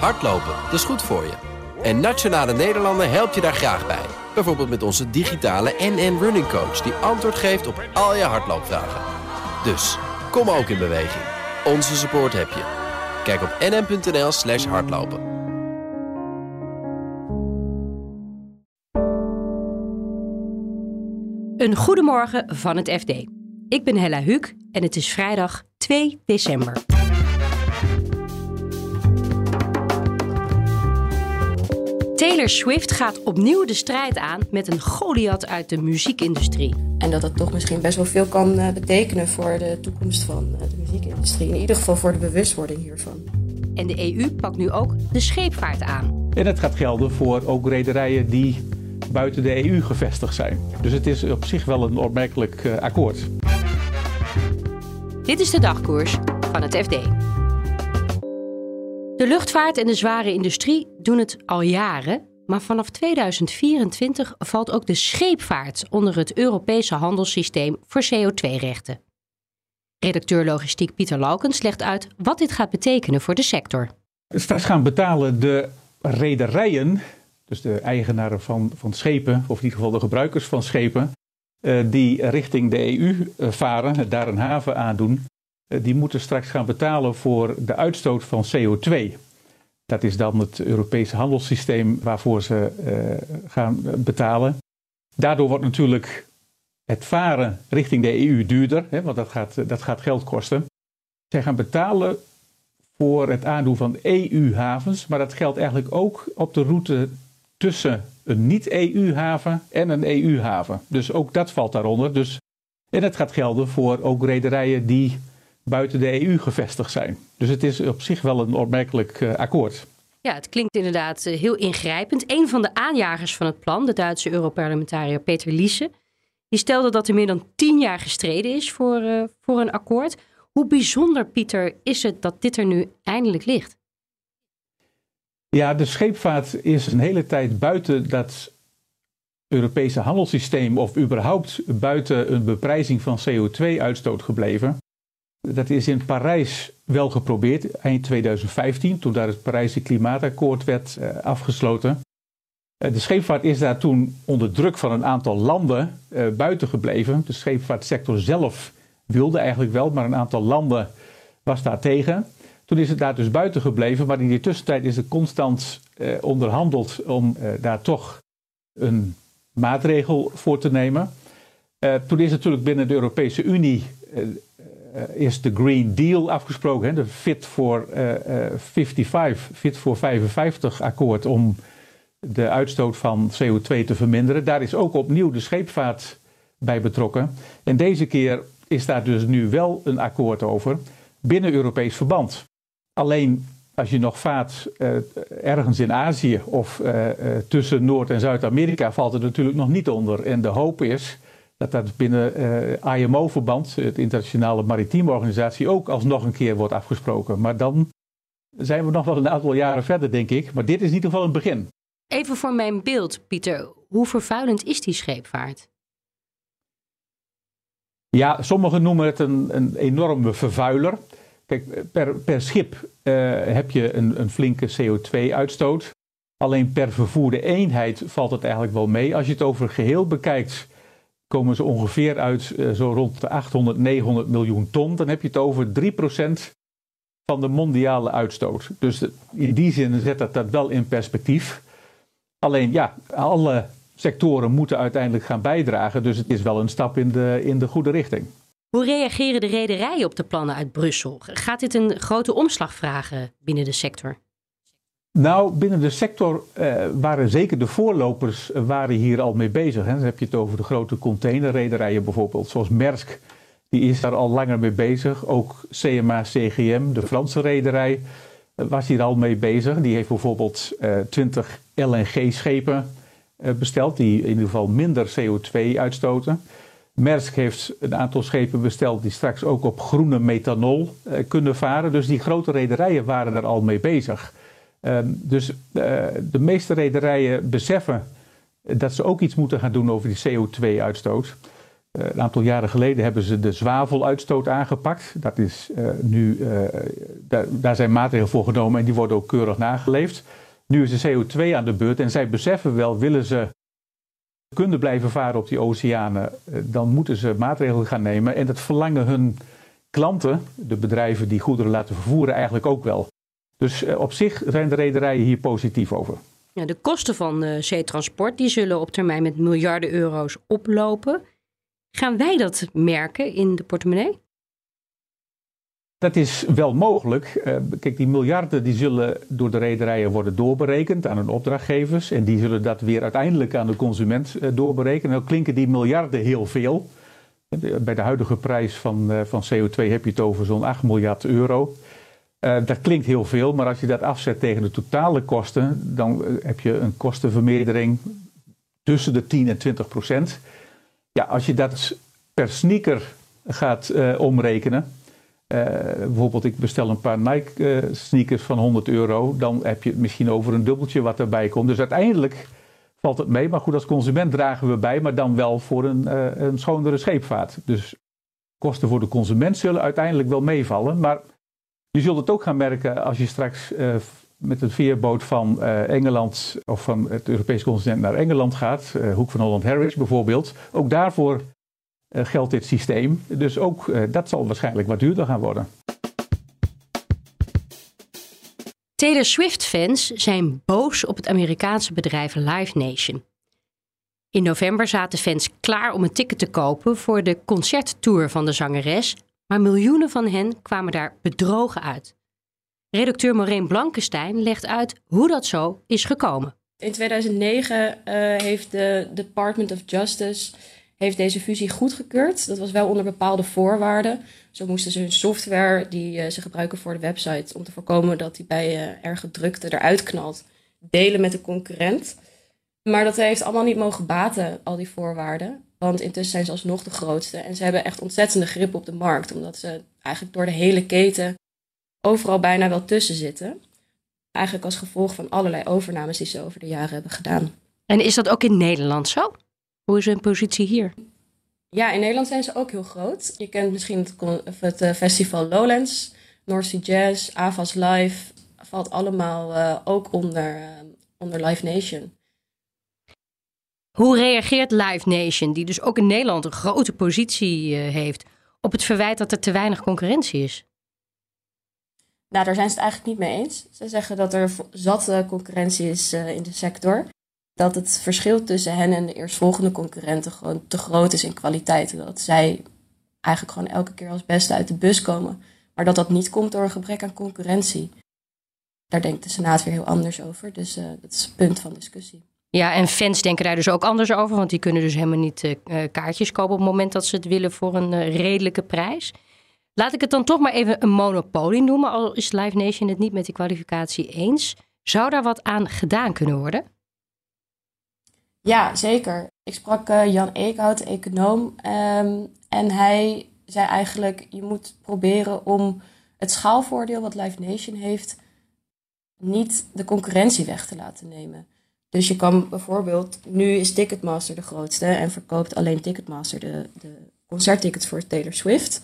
Hardlopen, dat is goed voor je. En Nationale Nederlanden helpt je daar graag bij. Bijvoorbeeld met onze digitale NN Running Coach... die antwoord geeft op al je hardloopvragen. Dus, kom ook in beweging. Onze support heb je. Kijk op nn.nl slash hardlopen. Een goedemorgen van het FD. Ik ben Hella Huuk en het is vrijdag 2 december. Taylor Swift gaat opnieuw de strijd aan met een Goliath uit de muziekindustrie. En dat dat toch misschien best wel veel kan eh, betekenen voor de toekomst van eh, de muziekindustrie. In ieder geval voor de bewustwording hiervan. En de EU pakt nu ook de scheepvaart aan. En het gaat gelden voor ook rederijen die buiten de EU gevestigd zijn. Dus het is op zich wel een opmerkelijk uh, akkoord. Dit is de dagkoers van het FD. De luchtvaart en de zware industrie doen het al jaren, maar vanaf 2024 valt ook de scheepvaart onder het Europese handelssysteem voor CO2-rechten. Redacteur logistiek Pieter Laukens legt uit wat dit gaat betekenen voor de sector. Straks gaan betalen de rederijen, dus de eigenaren van, van schepen, of in ieder geval de gebruikers van schepen, eh, die richting de EU eh, varen, daar een haven aandoen, eh, die moeten straks gaan betalen voor de uitstoot van CO2. Dat is dan het Europese handelssysteem waarvoor ze gaan betalen. Daardoor wordt natuurlijk het varen richting de EU duurder, hè, want dat gaat, dat gaat geld kosten. Zij gaan betalen voor het aandoen van EU-havens, maar dat geldt eigenlijk ook op de route tussen een niet-EU-haven en een EU-haven. Dus ook dat valt daaronder. Dus, en het gaat gelden voor ook rederijen die buiten de EU gevestigd zijn. Dus het is op zich wel een opmerkelijk uh, akkoord. Ja, het klinkt inderdaad uh, heel ingrijpend. Een van de aanjagers van het plan, de Duitse Europarlementariër Peter Liese, die stelde dat er meer dan tien jaar gestreden is voor, uh, voor een akkoord. Hoe bijzonder, Pieter, is het dat dit er nu eindelijk ligt? Ja, de scheepvaart is een hele tijd buiten dat Europese handelssysteem of überhaupt buiten een beprijzing van CO2-uitstoot gebleven. Dat is in Parijs wel geprobeerd, eind 2015, toen daar het Parijse Klimaatakkoord werd uh, afgesloten. Uh, de scheepvaart is daar toen onder druk van een aantal landen uh, buiten gebleven. De scheepvaartsector zelf wilde eigenlijk wel, maar een aantal landen was daar tegen. Toen is het daar dus buiten gebleven, maar in die tussentijd is er constant onderhandeld om daar toch een maatregel voor te nemen. toen is natuurlijk binnen de Europese Unie is de Green Deal afgesproken, hè, de Fit for uh, 55, Fit for 55 akkoord om de uitstoot van CO2 te verminderen. Daar is ook opnieuw de scheepvaart bij betrokken. En deze keer is daar dus nu wel een akkoord over binnen Europees verband. Alleen als je nog vaart ergens in Azië of tussen Noord- en Zuid-Amerika valt het natuurlijk nog niet onder. En de hoop is dat dat binnen uh, IMO-verband, het Internationale Maritieme Organisatie, ook alsnog een keer wordt afgesproken. Maar dan zijn we nog wel een aantal jaren verder, denk ik. Maar dit is in ieder geval een begin. Even voor mijn beeld, Pieter. Hoe vervuilend is die scheepvaart? Ja, sommigen noemen het een, een enorme vervuiler. Kijk, per, per schip uh, heb je een, een flinke CO2-uitstoot. Alleen per vervoerde eenheid valt het eigenlijk wel mee. Als je het over geheel bekijkt, komen ze ongeveer uit uh, zo rond de 800, 900 miljoen ton. Dan heb je het over 3% van de mondiale uitstoot. Dus in die zin zet dat dat wel in perspectief. Alleen ja, alle sectoren moeten uiteindelijk gaan bijdragen. Dus het is wel een stap in de, in de goede richting. Hoe reageren de rederijen op de plannen uit Brussel? Gaat dit een grote omslag vragen binnen de sector? Nou, binnen de sector uh, waren zeker de voorlopers uh, waren hier al mee bezig. Hè. Dan heb je het over de grote containerrederijen bijvoorbeeld, zoals Maersk. Die is daar al langer mee bezig. Ook CMA CGM, de Franse rederij, uh, was hier al mee bezig. Die heeft bijvoorbeeld 20 LNG-schepen besteld, die in ieder geval minder CO2 uitstoten. Maersk heeft een aantal schepen besteld die straks ook op groene methanol kunnen varen. Dus die grote rederijen waren er al mee bezig. Um, dus uh, de meeste rederijen beseffen dat ze ook iets moeten gaan doen over die CO2-uitstoot. een aantal jaren geleden hebben ze de zwaveluitstoot aangepakt. Dat is, nu, daar, daar zijn maatregelen voor genomen en die worden ook keurig nageleefd. Nu is de CO2 aan de beurt en zij beseffen wel, willen ze kunnen blijven varen op die oceanen, dan moeten ze maatregelen gaan nemen. En dat verlangen hun klanten, de bedrijven die goederen laten vervoeren, eigenlijk ook wel. Dus eh, op zich zijn de rederijen hier positief over. Ja, de kosten van uh, zeetransport die zullen op termijn met miljarden euro's oplopen. Gaan wij dat merken in de portemonnee? Dat is wel mogelijk. Uh, kijk, die miljarden die zullen door de rederijen worden doorberekend aan hun opdrachtgevers. En die zullen dat weer uiteindelijk aan de consument uh, doorberekenen. Dan klinken die miljarden heel veel. Bij de huidige prijs van, van CO2 heb je het over zo'n 8 miljard euro. Uh, dat klinkt heel veel, maar als je dat afzet tegen de totale kosten, dan uh, heb je een kostenvermeerdering tussen de 10 en 20 procent. Ja, als je dat per sneaker gaat uh, omrekenen, bijvoorbeeld ik bestel een paar Nike sneakers van 100 euro, dan heb je misschien over een dubbeltje wat erbij komt. Dus uiteindelijk valt het mee, maar goed, als consument dragen we bij, maar dan wel voor een, een schonere scheepvaart. Dus kosten voor de consument zullen uiteindelijk wel meevallen, maar je zult het ook gaan merken als je straks uh, met een veerboot van uh, Engeland of van het Europese continent naar Engeland gaat, uh, Hoek van Holland Harwich bijvoorbeeld. Ook daarvoor geldt dit systeem. Dus ook dat zal waarschijnlijk wat duurder gaan worden. Taylor Swift-fans zijn boos op het Amerikaanse bedrijf Live Nation. In november zaten fans klaar om een ticket te kopen voor de concerttour van de zangeres, maar miljoenen van hen kwamen daar bedrogen uit. Redacteur Maureen Blankenstein legt uit hoe dat zo is gekomen. In 2009 uh, heeft de Department of Justice heeft deze fusie goedgekeurd. Dat was wel onder bepaalde voorwaarden. Zo moesten ze hun software die uh, ze gebruiken voor de website... om te voorkomen dat die bij uh, erge drukte eruit knalt... delen met de concurrent. Maar dat heeft allemaal niet mogen baten, al die voorwaarden. Want intussen zijn ze alsnog de grootste. En ze hebben echt ontzettende grip op de markt. Omdat ze eigenlijk door de hele keten overal bijna wel tussen zitten. Eigenlijk als gevolg van allerlei overnames die ze over de jaren hebben gedaan. En is dat ook in Nederland zo? Hoe is hun positie hier? Ja, in Nederland zijn ze ook heel groot. Je kent misschien het, het uh, festival Lowlands, North Sea Jazz, Avas Live. Valt allemaal uh, ook onder, uh, onder Live Nation. Hoe reageert Live Nation, die dus ook in Nederland een grote positie uh, heeft, op het verwijt dat er te weinig concurrentie is? Nou, daar zijn ze het eigenlijk niet mee eens. Ze zeggen dat er zatte concurrentie is uh, in de sector. Dat het verschil tussen hen en de eerstvolgende concurrenten gewoon te groot is in kwaliteit. Dat zij eigenlijk gewoon elke keer als beste uit de bus komen. Maar dat dat niet komt door een gebrek aan concurrentie. Daar denkt de Senaat weer heel anders over. Dus dat is een punt van discussie. Ja, en fans denken daar dus ook anders over, want die kunnen dus helemaal niet uh, kaartjes kopen op het moment dat ze het willen voor een uh, redelijke prijs. Laat ik het dan toch maar even een monopolie noemen, al is Live Nation het niet met die kwalificatie eens. Zou daar wat aan gedaan kunnen worden? Ja, zeker. Ik sprak Jan Eekhout, econoom, um, en hij zei eigenlijk: je moet proberen om het schaalvoordeel wat Live Nation heeft, niet de concurrentie weg te laten nemen. Dus je kan bijvoorbeeld, nu is Ticketmaster de grootste en verkoopt alleen Ticketmaster de, de concerttickets voor Taylor Swift.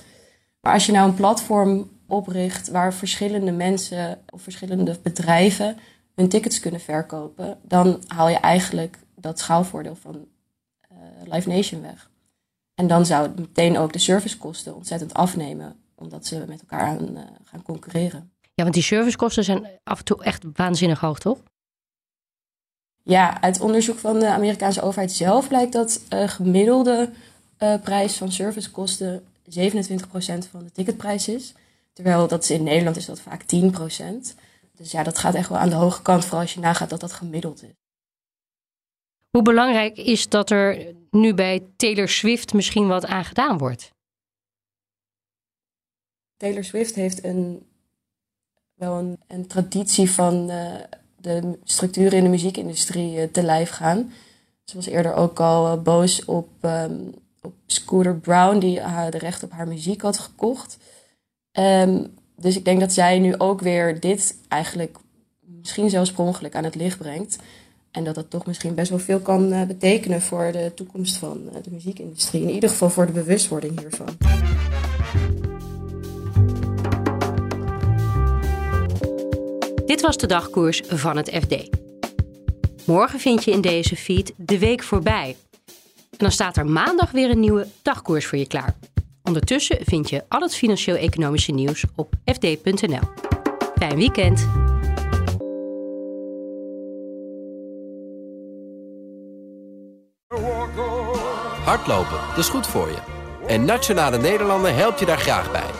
Maar als je nou een platform opricht waar verschillende mensen of verschillende bedrijven hun tickets kunnen verkopen, dan haal je eigenlijk dat schaalvoordeel van uh, Live Nation weg. En dan zou het meteen ook de servicekosten ontzettend afnemen, omdat ze met elkaar aan, uh, gaan concurreren. Ja, want die servicekosten zijn af en toe echt waanzinnig hoog, toch? Ja, uit onderzoek van de Amerikaanse overheid zelf blijkt dat uh, gemiddelde uh, prijs van servicekosten 27% van de ticketprijs is. Terwijl dat is in Nederland is dat vaak 10%. Dus ja, dat gaat echt wel aan de hoge kant, vooral als je nagaat dat dat gemiddeld is. Hoe belangrijk is dat er nu bij Taylor Swift misschien wat aan gedaan wordt? Taylor Swift heeft een, wel een, een traditie van uh, de structuren in de muziekindustrie te lijf gaan. Ze was eerder ook al boos op, um, op Scooter Brown, die haar de recht op haar muziek had gekocht. Um, dus ik denk dat zij nu ook weer dit eigenlijk misschien zelfs per aan het licht brengt. En dat dat toch misschien best wel veel kan betekenen voor de toekomst van de muziekindustrie. In ieder geval voor de bewustwording hiervan. Dit was de dagkoers van het FD. Morgen vind je in deze feed de week voorbij. En dan staat er maandag weer een nieuwe dagkoers voor je klaar. Ondertussen vind je al het financieel-economische nieuws op fd.nl. Fijn weekend! Hardlopen, dat is goed voor je. En Nationale Nederlanden helpt je daar graag bij.